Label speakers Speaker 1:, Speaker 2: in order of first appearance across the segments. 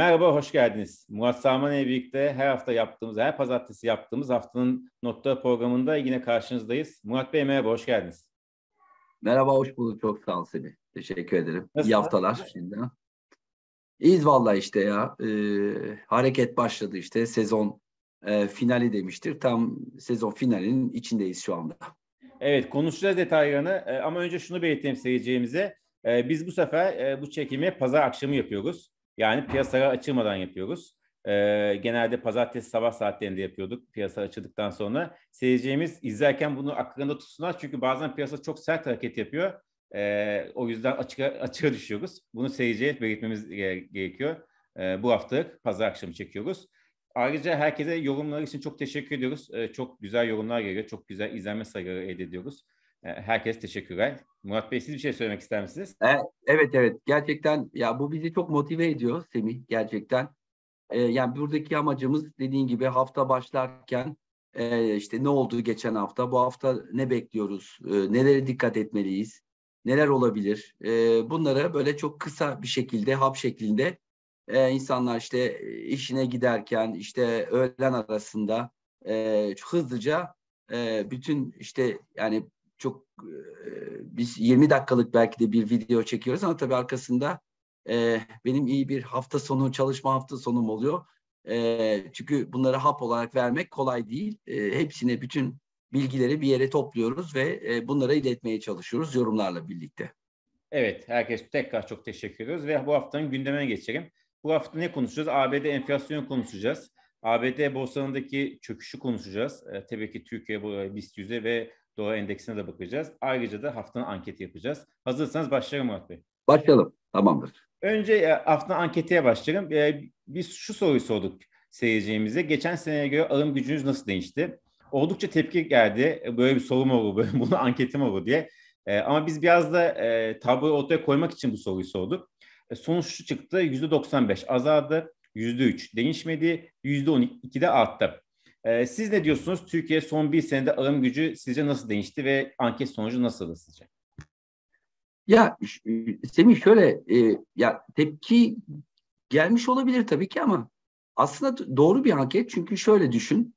Speaker 1: Merhaba, hoş geldiniz. Murat Sarman ile birlikte her hafta yaptığımız, her pazartesi yaptığımız haftanın notları programında yine karşınızdayız. Murat Bey merhaba, hoş geldiniz.
Speaker 2: Merhaba, hoş bulduk. Çok sağ ol Semih. Teşekkür ederim. Nasıl? İyi haftalar şimdi. İyiyiz vallahi işte ya. Ee, hareket başladı işte. Sezon e, finali demiştir. Tam sezon finalinin içindeyiz şu anda.
Speaker 1: Evet, konuşacağız detaylarını e, ama önce şunu belirteyim seyircilerimize. E, biz bu sefer e, bu çekimi pazar akşamı yapıyoruz. Yani piyasalara açılmadan yapıyoruz. E, genelde pazartesi sabah saatlerinde yapıyorduk piyasa açıldıktan sonra. Seyircilerimiz izlerken bunu aklında tutsunlar çünkü bazen piyasa çok sert hareket yapıyor. E, o yüzden açığa, açığa düşüyoruz. Bunu seyirciye belirtmemiz gerekiyor. E, bu haftalık pazar akşamı çekiyoruz. Ayrıca herkese yorumlar için çok teşekkür ediyoruz. Çok güzel yorumlar geliyor. Çok güzel izlenme sayıları elde ediyoruz. E, herkes teşekkürler. Murat Bey siz bir şey söylemek ister misiniz?
Speaker 2: E, evet evet gerçekten ya bu bizi çok motive ediyor Semih gerçekten. E, yani buradaki amacımız dediğin gibi hafta başlarken e, işte ne oldu geçen hafta bu hafta ne bekliyoruz e, nelere dikkat etmeliyiz neler olabilir e, bunları böyle çok kısa bir şekilde hap şeklinde e, insanlar işte işine giderken işte öğlen arasında e, hızlıca e, bütün işte yani çok e, biz 20 dakikalık belki de bir video çekiyoruz ama tabii arkasında e, benim iyi bir hafta sonu çalışma hafta sonum oluyor. E, çünkü bunları hap olarak vermek kolay değil. E, hepsine bütün bilgileri bir yere topluyoruz ve e, bunlara iletmeye çalışıyoruz yorumlarla birlikte.
Speaker 1: Evet, herkes tekrar çok teşekkür ediyoruz ve bu haftanın gündemine geçelim. Bu hafta ne konuşacağız? ABD enflasyonu konuşacağız. ABD borsalarındaki çöküşü konuşacağız. E, tabii ki Türkiye BIST 100'e ve dolar endeksine de bakacağız. Ayrıca da haftanın anketi yapacağız. Hazırsanız başlayalım Murat Bey.
Speaker 2: Başlayalım. Tamamdır.
Speaker 1: Önce e, haftanın anketiye başlayalım. E, biz şu soruyu sorduk seyircilerimize. Geçen seneye göre alım gücünüz nasıl değişti? Oldukça tepki geldi. E, böyle bir sorum olur, böyle, bunu anketim olur diye. Ama biz biraz da tabloyu ortaya koymak için bu soruyu sorduk. sonuç şu çıktı. %95 azaldı. %3 değişmedi. %12 de arttı. Ee, siz ne diyorsunuz? Türkiye son bir senede alım gücü sizce nasıl değişti ve anket sonucu nasıl sizce?
Speaker 2: Ya Semih şöyle e, ya tepki gelmiş olabilir tabii ki ama aslında doğru bir anket çünkü şöyle düşün.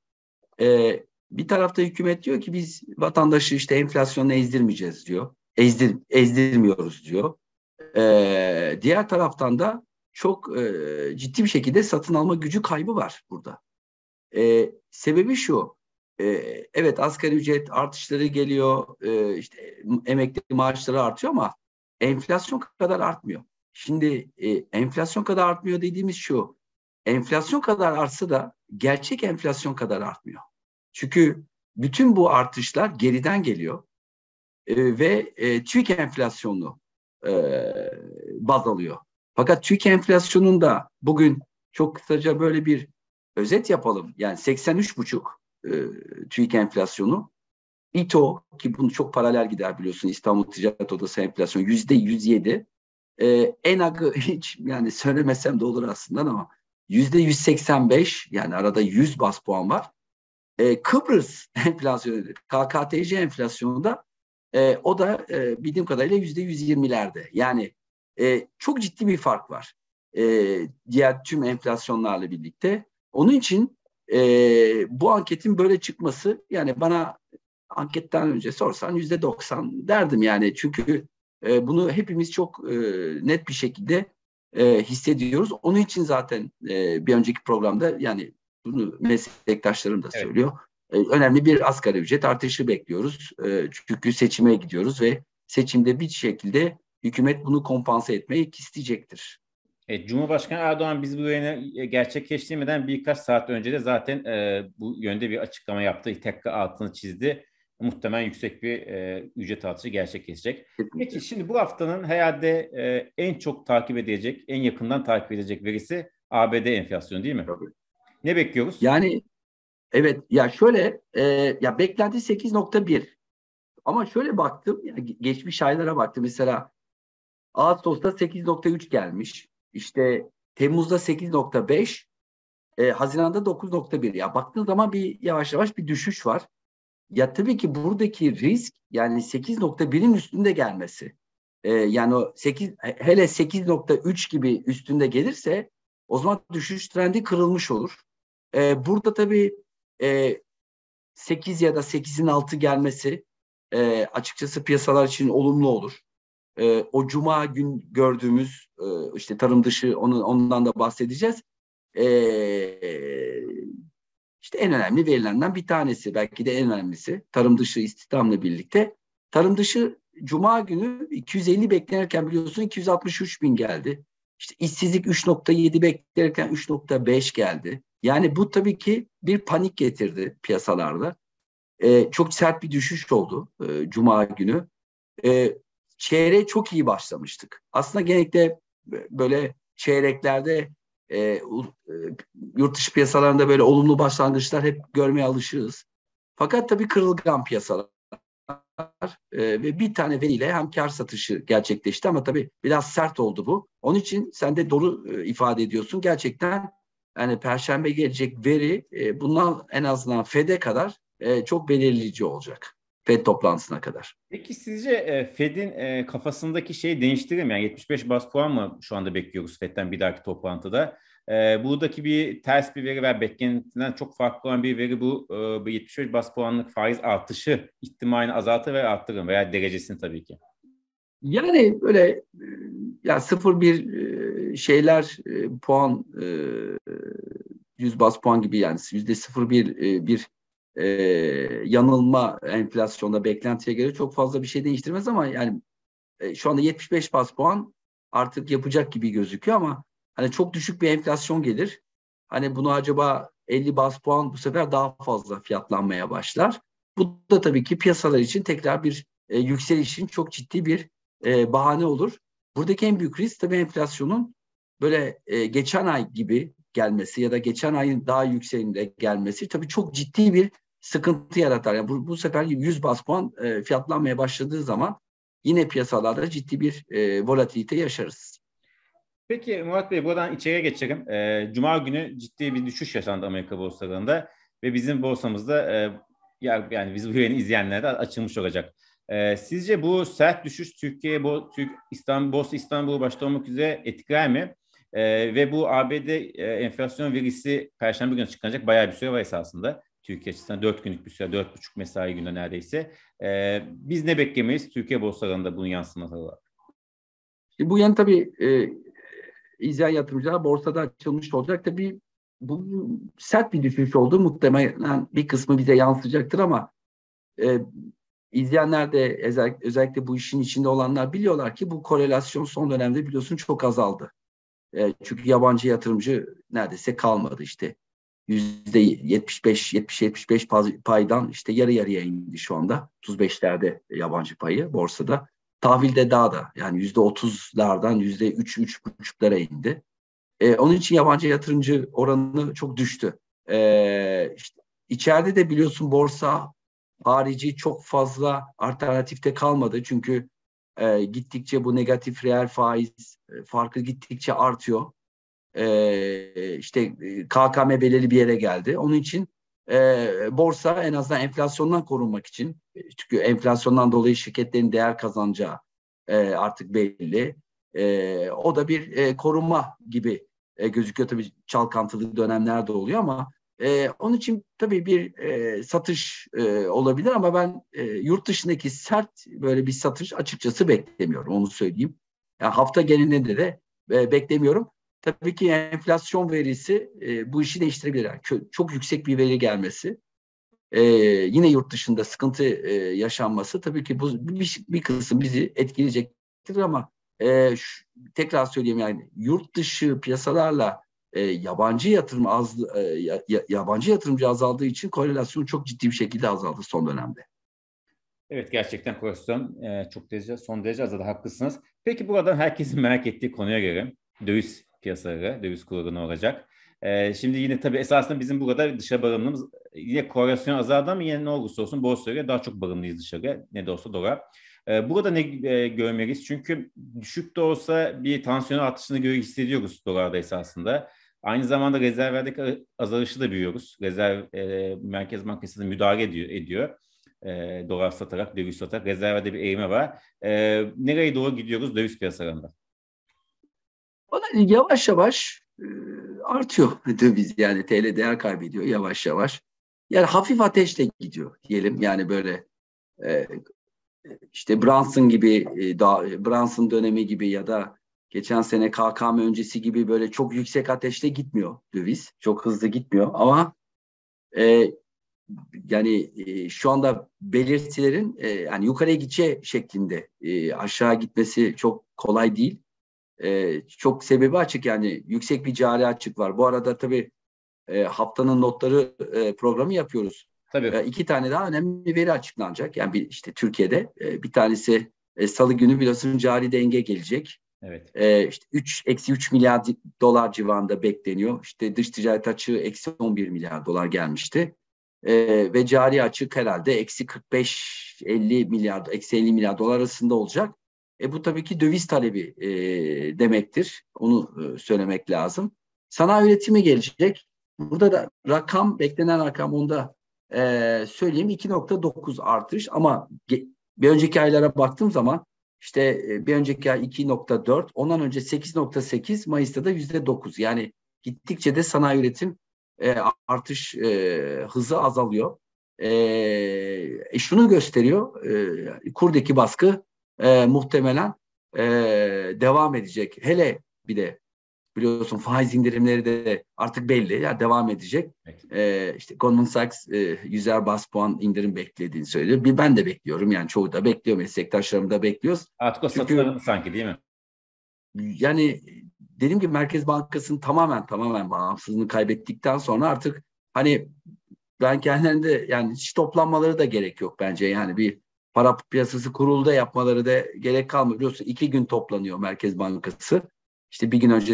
Speaker 2: E, bir tarafta hükümet diyor ki biz vatandaşı işte enflasyonla ezdirmeyeceğiz diyor. Ezdir, ezdirmiyoruz diyor. E, diğer taraftan da çok e, ciddi bir şekilde satın alma gücü kaybı var burada. E, sebebi şu, e, evet asgari ücret artışları geliyor, e, işte emekli maaşları artıyor ama enflasyon kadar artmıyor. Şimdi e, enflasyon kadar artmıyor dediğimiz şu, enflasyon kadar artsa da gerçek enflasyon kadar artmıyor. Çünkü bütün bu artışlar geriden geliyor e, ve e, TÜİK enflasyonunu e, baz alıyor. Fakat TÜİK enflasyonunda bugün çok kısaca böyle bir özet yapalım. Yani 83,5 e, TÜİK enflasyonu. İTO ki bunu çok paralel gider biliyorsun İstanbul Ticaret Odası enflasyonu yüzde 107. E, ENAG'ı hiç yani söylemesem de olur aslında ama yüzde 185 yani arada 100 bas puan var. E, Kıbrıs enflasyonu, KKTC enflasyonunda e, o da e, bildiğim kadarıyla yüzde 120'lerde. Yani e, çok ciddi bir fark var. E, diğer tüm enflasyonlarla birlikte. Onun için e, bu anketin böyle çıkması yani bana anketten önce sorsan yüzde doksan derdim yani çünkü e, bunu hepimiz çok e, net bir şekilde e, hissediyoruz. Onun için zaten e, bir önceki programda yani bunu meslektaşlarım da söylüyor. Evet. E, önemli bir asgari ücret artışı bekliyoruz. E, çünkü seçime gidiyoruz ve seçimde bir şekilde hükümet bunu kompanse etmeyi isteyecektir.
Speaker 1: Evet, Cumhurbaşkanı Erdoğan biz bu yayını e, gerçekleştirmeden birkaç saat önce de zaten e, bu yönde bir açıklama yaptı. Tekrar altını çizdi. Muhtemelen yüksek bir e, ücret artışı gerçekleşecek. Peki şimdi bu haftanın herhalde e, en çok takip edilecek, en yakından takip edilecek verisi ABD enflasyonu değil mi? Tabii. Ne bekliyoruz?
Speaker 2: Yani evet ya şöyle e, ya beklenti 8.1 ama şöyle baktım yani geçmiş aylara baktım mesela Ağustos'ta 8.3 gelmiş. İşte Temmuz'da 8.5, e, Haziran'da 9.1. Ya baktığın zaman bir yavaş yavaş bir düşüş var. Ya tabii ki buradaki risk yani 8.1'in üstünde gelmesi. E, yani o 8 hele 8.3 gibi üstünde gelirse o zaman düşüş trendi kırılmış olur. E, burada tabii e, 8 ya da 8'in altı gelmesi e, açıkçası piyasalar için olumlu olur. E, o cuma gün gördüğümüz e, işte tarım dışı onu, ondan da bahsedeceğiz. E, işte en önemli verilerinden bir tanesi belki de en önemlisi tarım dışı istihdamla birlikte. Tarım dışı cuma günü 250 beklenirken biliyorsun 263 bin geldi. İşte işsizlik 3.7 beklerken 3.5 geldi. Yani bu tabii ki bir panik getirdi piyasalarda. Ee, çok sert bir düşüş oldu e, Cuma günü. E, çeyreğe çok iyi başlamıştık. Aslında genellikle böyle çeyreklerde e, e, yurt dışı piyasalarında böyle olumlu başlangıçlar hep görmeye alışığız. Fakat tabii kırılgan piyasalar e, ve bir tane veriyle hem kar satışı gerçekleşti ama tabii biraz sert oldu bu. Onun için sen de doğru e, ifade ediyorsun. Gerçekten yani perşembe gelecek veri e, bundan en azından FED'e kadar e, çok belirleyici olacak. FED toplantısına kadar.
Speaker 1: Peki sizce e, Fed'in e, kafasındaki şeyi değiştirir mi? Yani 75 bas puan mı şu anda bekliyoruz Fed'den bir dahaki toplantıda? E, buradaki bir ters bir veri ve beklentiden çok farklı olan bir veri bu. E, 75 bas puanlık faiz artışı ihtimalini azaltır ve arttırır veya derecesini tabii ki.
Speaker 2: Yani böyle ya sıfır bir şeyler puan 100 bas puan gibi yani yüzde sıfır bir bir e, yanılma enflasyonda beklentiye göre çok fazla bir şey değiştirmez ama yani e, şu anda 75 bas puan artık yapacak gibi gözüküyor ama hani çok düşük bir enflasyon gelir. Hani bunu acaba 50 bas puan bu sefer daha fazla fiyatlanmaya başlar. Bu da tabii ki piyasalar için tekrar bir e, yükselişin çok ciddi bir e, bahane olur. Buradaki en büyük risk tabii enflasyonun böyle e, geçen ay gibi gelmesi ya da geçen ayın daha yükseğinde gelmesi tabii çok ciddi bir sıkıntı yaratar. Yani bu, bu sefer 100 bas puan e, fiyatlanmaya başladığı zaman yine piyasalarda ciddi bir e, volatilite yaşarız.
Speaker 1: Peki Murat Bey buradan içeriye geçelim. E, Cuma günü ciddi bir düşüş yaşandı Amerika borsalarında ve bizim borsamızda e, yani biz bu yayını izleyenlere de açılmış olacak. E, sizce bu sert düşüş Türkiye, bu Türk İstanbul, Borsa İstanbul başta olmak üzere etkiler mi? E, ve bu ABD e, enflasyon verisi Perşembe günü çıkacak bayağı bir süre var esasında. Türkiye açısından 4 günlük bir süre, 4,5 mesai günü neredeyse. E, biz ne beklemeyiz Türkiye borsalarında bunun yansıması olarak?
Speaker 2: Bu yan tabii e, izleyen yatırımcılar borsada açılmış olacak. Tabii bu sert bir düşüş oldu. Muhtemelen bir kısmı bize yansıyacaktır ama e, izleyenler de özellikle, özellikle bu işin içinde olanlar biliyorlar ki bu korelasyon son dönemde biliyorsun çok azaldı. E, çünkü yabancı yatırımcı neredeyse kalmadı işte yüzde 75 70 75 paydan işte yarı yarıya indi şu anda. 35'lerde yabancı payı borsada. Tahvilde daha da yani yüzde 30'lardan yüzde 3 3,5'lara indi. Ee, onun için yabancı yatırımcı oranı çok düştü. Ee, işte içeride de biliyorsun borsa harici çok fazla alternatifte kalmadı. Çünkü e, gittikçe bu negatif reel faiz e, farkı gittikçe artıyor e, işte KKM belirli bir yere geldi. Onun için e, borsa en azından enflasyondan korunmak için çünkü enflasyondan dolayı şirketlerin değer kazanacağı e, artık belli. E, o da bir e, korunma gibi e, gözüküyor tabii çalkantılı dönemlerde oluyor ama e, onun için tabii bir e, satış e, olabilir ama ben e, yurt dışındaki sert böyle bir satış açıkçası beklemiyorum onu söyleyeyim. Yani hafta genelinde de e, beklemiyorum. Tabii ki enflasyon verisi e, bu işi değiştirebilir. Yani çok yüksek bir veri gelmesi, e, yine yurt dışında sıkıntı e, yaşanması tabii ki bu bir, bir kısım bizi etkileyecektir ama e, şu, tekrar söyleyeyim yani yurt dışı piyasalarla e, yabancı yatırım az e, ya, yabancı yatırımcı azaldığı için korelasyon çok ciddi bir şekilde azaldı son dönemde.
Speaker 1: Evet gerçekten korelasyon e, çok derece son derece azaldı haklısınız. Peki buradan herkesin merak ettiği konuya göre döviz piyasaları, döviz kuru olacak? Ee, şimdi yine tabii esasında bizim burada dışa bağımlılığımız yine korelasyon azaldı ama yine ne olursa olsun borsaya daha çok bağımlıyız dışarıya ne de olsa dolar. Ee, burada ne e, görmeliyiz? Çünkü düşük de olsa bir tansiyon artışını göre hissediyoruz dolarda esasında. Aynı zamanda rezervlerdeki azalışı da biliyoruz. Rezerv e, Merkez Bankası da müdahale ediyor. ediyor. E, dolar satarak, döviz satarak rezervde bir eğime var. E, nereye doğru gidiyoruz döviz piyasalarında?
Speaker 2: Ona yavaş yavaş e, artıyor döviz yani TL değer kaybediyor yavaş yavaş. Yani hafif ateşle gidiyor diyelim yani böyle e, işte Brunson gibi e, da, Brunson dönemi gibi ya da geçen sene KKM öncesi gibi böyle çok yüksek ateşte gitmiyor döviz. Çok hızlı gitmiyor ama e, yani e, şu anda belirtilerin e, yani yukarıya gideceği şeklinde e, aşağı gitmesi çok kolay değil. E, çok sebebi açık yani yüksek bir cari açık var. Bu arada tabii e, haftanın notları e, programı yapıyoruz. Tabii. E, iki tane daha önemli veri açıklanacak. Yani bir, işte Türkiye'de e, bir tanesi e, Salı günü biliyorsun cari denge gelecek. Evet. E, işte 3 eksi 3 milyar dolar civarında bekleniyor. İşte dış ticaret açığı eksi 11 milyar dolar gelmişti. E, ve cari açık herhalde eksi 45-50 milyar, eksi 50 milyar dolar arasında olacak. E bu tabii ki döviz talebi e, demektir. Onu e, söylemek lazım. Sanayi üretimi gelecek. Burada da rakam, beklenen rakam onda e, söyleyeyim 2.9 artış ama bir önceki aylara baktığım zaman işte e, bir önceki ay 2.4, ondan önce 8.8, Mayıs'ta da %9. Yani gittikçe de sanayi üretim e, artış e, hızı azalıyor. E, e, şunu gösteriyor, e, kurdaki baskı e, muhtemelen e, devam edecek. Hele bir de biliyorsun faiz indirimleri de artık belli. Yani devam edecek. Evet. Ee, işte Goldman Sachs e, yüzer bas puan indirim beklediğini söylüyor. Bir ben de bekliyorum. Yani çoğu da bekliyor. Meslektaşlarım da bekliyoruz.
Speaker 1: Artık o Çünkü, sanki değil mi?
Speaker 2: Yani dediğim gibi Merkez Bankası'nın tamamen tamamen bağımsızlığını kaybettikten sonra artık hani ben kendilerinde yani hiç toplanmaları da gerek yok bence. Yani bir para piyasası kurulda yapmaları da gerek kalmıyor. Biliyorsun iki gün toplanıyor Merkez Bankası. İşte bir gün önce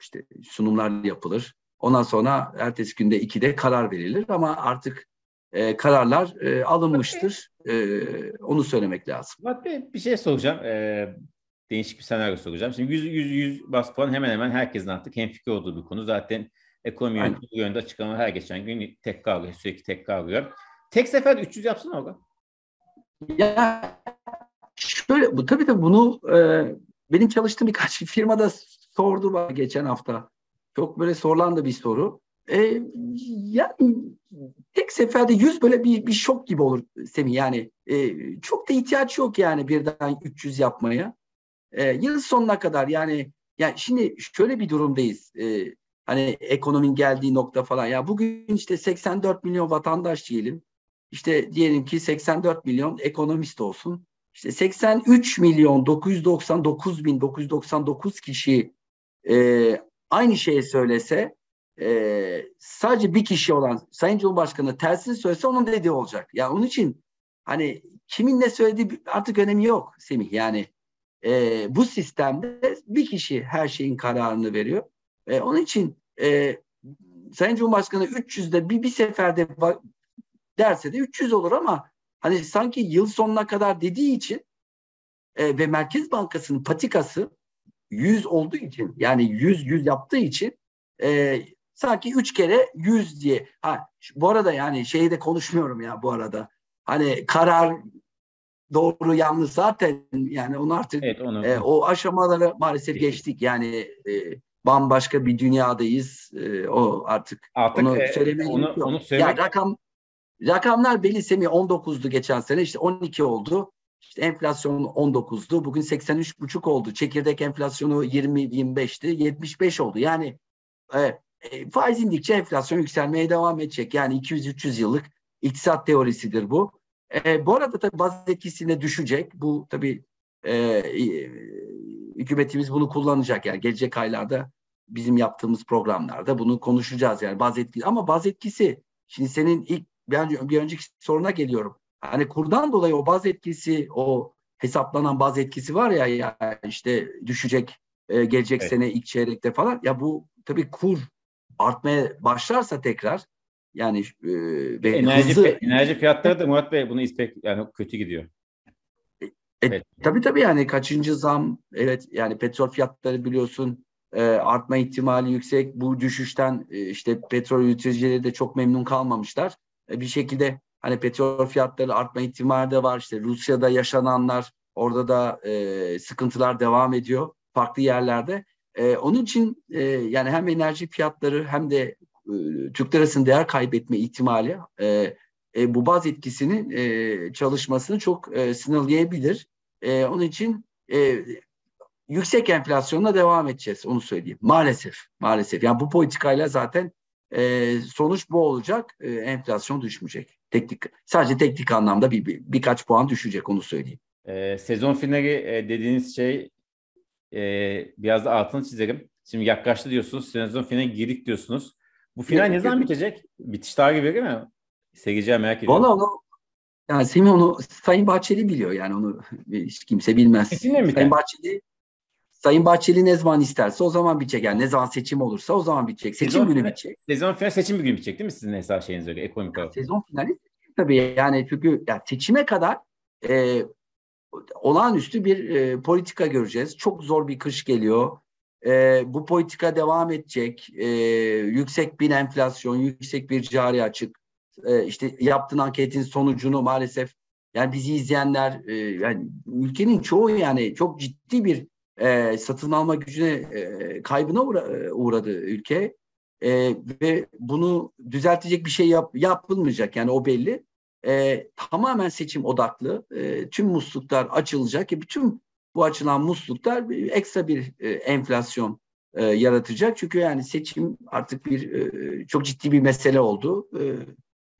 Speaker 2: işte sunumlar yapılır. Ondan sonra ertesi günde ikide karar verilir ama artık e, kararlar e, alınmıştır. E, onu söylemek lazım.
Speaker 1: Murat Bey bir şey soracağım. E, değişik bir senaryo soracağım. Şimdi 100 100 100 bas puan hemen hemen herkesin artık hemfikir olduğu bir konu. Zaten ekonomi yönetimi yönde açıklama her geçen gün tekrar sürekli tekrar Tek sefer 300 yapsın orada.
Speaker 2: Ya şöyle bu tabii de bunu e, benim çalıştığım birkaç firmada sordu bana geçen hafta. Çok böyle sorulan da bir soru. E, yani tek seferde yüz böyle bir, bir şok gibi olur Semih. Yani e, çok da ihtiyaç yok yani birden 300 yapmaya. E, yıl sonuna kadar yani yani şimdi şöyle bir durumdayız. E, hani ekonominin geldiği nokta falan. Ya bugün işte 84 milyon vatandaş diyelim. İşte diyelim ki 84 milyon ekonomist olsun. İşte 83 milyon 999 bin 999 kişi e, aynı şeyi söylese e, sadece bir kişi olan Sayın Cumhurbaşkanı tersini söylese onun dediği olacak. Yani onun için hani kimin ne söylediği artık önemi yok Semih. Yani e, bu sistemde bir kişi her şeyin kararını veriyor. E, onun için e, Sayın Cumhurbaşkanı 300'de bir, bir seferde derse de 300 olur ama hani sanki yıl sonuna kadar dediği için e, ve Merkez Bankası'nın patikası 100 olduğu için yani 100 100 yaptığı için e, sanki 3 kere 100 diye. Ha bu arada yani şeyi de konuşmuyorum ya bu arada. Hani karar doğru yanlış zaten yani onu artık evet, onu. E, o aşamaları maalesef geçtik. Yani e, bambaşka bir dünyadayız. E, o artık, artık onu e, söylemeye onu. Onu söylemek... Ya rakam rakamlar belli Semih 19'du geçen sene işte 12 oldu. İşte enflasyon 19'du. Bugün 83,5 oldu. Çekirdek enflasyonu 20-25'ti. 75 oldu. Yani e, e, faiz indikçe enflasyon yükselmeye devam edecek. Yani 200-300 yıllık iktisat teorisidir bu. E, bu arada tabii baz etkisine düşecek. Bu tabii e, e, hükümetimiz bunu kullanacak. Yani gelecek aylarda bizim yaptığımız programlarda bunu konuşacağız. Yani baz etkisi ama baz etkisi şimdi senin ilk bir, bir önceki soruna geliyorum. Hani kurdan dolayı o baz etkisi, o hesaplanan baz etkisi var ya, ya işte düşecek e, gelecek evet. sene ilk çeyrekte falan. Ya bu tabii kur artmaya başlarsa tekrar yani e,
Speaker 1: ve enerji hızlı... enerji fiyatları da Murat Bey bunu istek yani kötü gidiyor.
Speaker 2: E, evet. Tabii tabii yani kaçıncı zam evet yani petrol fiyatları biliyorsun e, artma ihtimali yüksek. Bu düşüşten e, işte petrol üreticileri de çok memnun kalmamışlar. E, bir şekilde Hani petrol fiyatları artma ihtimali de var. İşte Rusya'da yaşananlar orada da e, sıkıntılar devam ediyor farklı yerlerde. E, onun için e, yani hem enerji fiyatları hem de e, Türk lirasının değer kaybetme ihtimali e, e, bu baz etkisinin e, çalışmasını çok e, sınırlayabilir. E, onun için e, yüksek enflasyonla devam edeceğiz onu söyleyeyim. Maalesef, maalesef. Yani bu politikayla zaten e, sonuç bu olacak. E, enflasyon düşmeyecek. Teknik, sadece teknik anlamda bir, bir birkaç puan düşecek onu söyleyeyim.
Speaker 1: E, sezon finali e, dediğiniz şey e, biraz da altını çizerim. Şimdi yaklaştı diyorsunuz. Sezon finali girdik diyorsunuz. Bu final ne zaman bitecek? Bitiş tarihi verir mi? Seyirciler merak ediyor.
Speaker 2: Valla onu yani Semih onu Sayın Bahçeli biliyor yani onu hiç kimse bilmez.
Speaker 1: Kesinlikle
Speaker 2: Sayın Bahçeli Sayın Bahçeli ne zaman isterse o zaman bitecek. Yani ne zaman seçim olursa o zaman bitecek. Seçim sezon günü bitecek.
Speaker 1: Sezon finali seçim günü bitecek değil mi sizin hesap şeyiniz öyle ekonomik olarak?
Speaker 2: Sezon finali tabii yani çünkü ya seçime kadar e, olağanüstü bir e, politika göreceğiz. Çok zor bir kış geliyor. E, bu politika devam edecek. E, yüksek bir enflasyon, yüksek bir cari açık. E, işte yaptığın anketin sonucunu maalesef yani bizi izleyenler e, yani ülkenin çoğu yani çok ciddi bir e, satın alma gücüne e, kaybına uğra, e, uğradı ülke. E, ve bunu düzeltecek bir şey yap, yapılmayacak yani o belli. E, tamamen seçim odaklı. E, tüm musluklar açılacak ki bütün bu açılan musluklar ekstra bir e, enflasyon e, yaratacak. Çünkü yani seçim artık bir e, çok ciddi bir mesele oldu. E,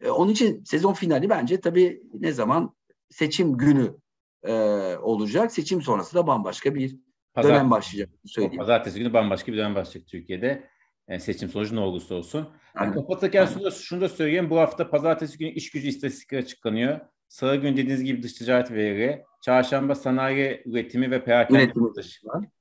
Speaker 2: e, onun için sezon finali bence tabii ne zaman seçim günü e, olacak. Seçim sonrası da bambaşka bir Pazartesi, dönem başlayacak.
Speaker 1: Söyleyeyim. Pazartesi günü bambaşka bir dönem başlayacak Türkiye'de. Yani seçim sonucu ne olursa olsun. Yani kapatırken şunu da, şunu da söyleyeyim. Bu hafta pazartesi günü iş gücü istatistikleri açıklanıyor. Salı günü dediğiniz gibi dış ticaret verileri. Çarşamba sanayi üretimi ve perakende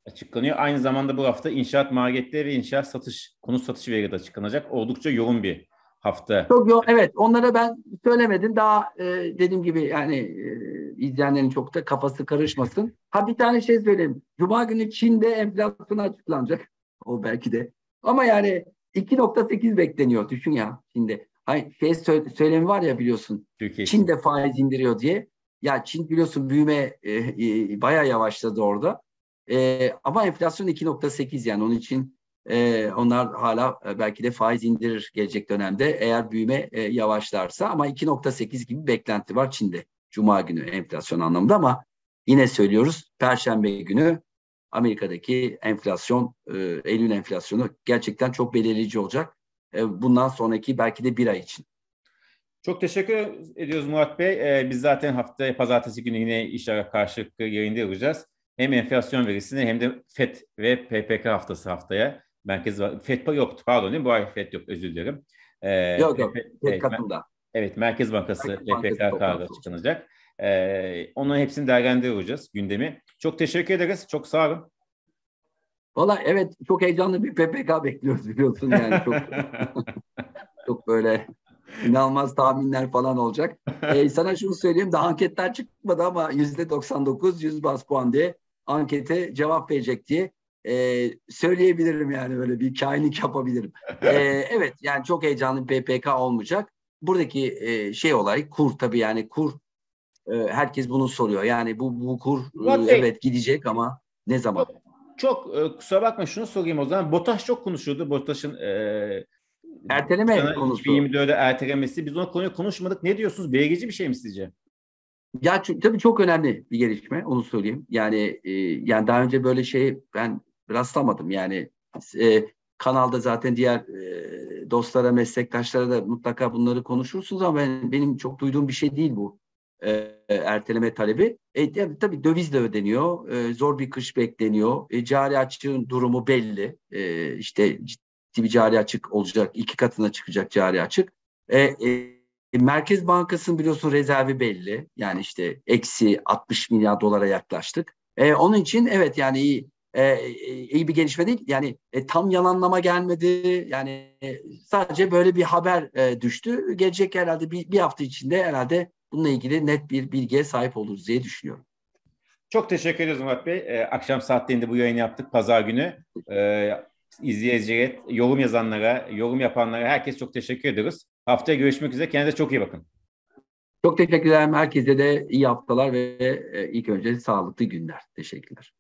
Speaker 1: açıklanıyor. Aynı zamanda bu hafta inşaat maliyetleri ve inşaat satış, konut satış verileri de açıklanacak. Oldukça yoğun bir hafta.
Speaker 2: Çok yoğun. Evet onlara ben söylemedim. Daha e, dediğim gibi yani e, izleyenlerin çok da kafası karışmasın. Ha bir tane şey söyleyeyim. Cuma günü Çin'de enflasyon açıklanacak. O belki de. Ama yani 2.8 bekleniyor. Düşün ya Çin'de. Hayır, şey sö- söylemi var ya biliyorsun. Türkiye Çin de faiz indiriyor diye. Ya Çin biliyorsun büyüme e, e, bayağı yavaşladı orada. E, ama enflasyon 2.8 yani onun için e, onlar hala e, belki de faiz indirir gelecek dönemde eğer büyüme e, yavaşlarsa ama 2.8 gibi beklenti var Çin'de. Cuma günü enflasyon anlamında ama yine söylüyoruz Perşembe günü Amerika'daki enflasyon, e, Eylül enflasyonu gerçekten çok belirleyici olacak. E, bundan sonraki belki de bir ay için.
Speaker 1: Çok teşekkür ediyoruz Murat Bey. Ee, biz zaten haftaya pazartesi günü yine işlere karşılıklı yayında yapacağız. Hem enflasyon verisini hem de FED ve PPK haftası haftaya. Merkez FED yoktu pardon değil mi? Bu ay FED yok özür dilerim.
Speaker 2: Ee, yok yok FED evet, katında.
Speaker 1: Evet Merkez Bankası PPK kararı açıklanacak. Ee, onun hepsini değerlendiriyoruz gündemi. Çok teşekkür ederiz. Çok sağ olun.
Speaker 2: Valla evet çok heyecanlı bir PPK bekliyoruz biliyorsun yani çok çok böyle inanılmaz tahminler falan olacak. Ee, sana şunu söyleyeyim daha anketler çıkmadı ama yüzde 99 100 bas puan diye ankete cevap verecek diye e, söyleyebilirim yani böyle bir kainlik yapabilirim. E, evet yani çok heyecanlı bir PPK olmayacak. Buradaki e, şey olay kur tabii yani kur e, herkes bunu soruyor. Yani bu bu kur e, evet gidecek ama ne zaman?
Speaker 1: Çok, çok e, kusura bakma şunu sorayım o zaman. BOTAŞ çok konuşuyordu. BOTAŞ'ın e,
Speaker 2: erteleme konusu.
Speaker 1: 2024'de ertelemesi. Biz o konuyu konuşmadık. Ne diyorsunuz? Belirleyici bir şey mi sizce?
Speaker 2: Ya tabii çok önemli bir gelişme onu söyleyeyim. Yani e, yani daha önce böyle şey ben rastlamadım. Yani e, kanalda zaten diğer e, dostlara, meslektaşlara da mutlaka bunları konuşursunuz ama ben, benim çok duyduğum bir şey değil bu e, erteleme talebi. E, tabii döviz de ödeniyor. E, zor bir kış bekleniyor. E, cari açığın durumu belli. E, işte ciddi bir cari açık olacak. iki katına çıkacak cari açık. E, e, Merkez Bankası'nın biliyorsun rezervi belli. Yani işte eksi 60 milyar dolara yaklaştık. E, onun için evet yani iyi, e, iyi bir gelişme değil. Yani e, tam yalanlama gelmedi. Yani e, sadece böyle bir haber e, düştü. Gelecek herhalde bir, bir hafta içinde herhalde bununla ilgili net bir bilgiye sahip oluruz diye düşünüyorum.
Speaker 1: Çok teşekkür ederiz Murat Bey. Ee, akşam saatlerinde bu yayını yaptık pazar günü. Ee, izleyicilere, yorum yazanlara, yorum yapanlara herkes çok teşekkür ediyoruz. Haftaya görüşmek üzere. Kendinize çok iyi bakın.
Speaker 2: Çok teşekkür ederim. Herkese de iyi haftalar ve e, ilk önce sağlıklı günler. Teşekkürler.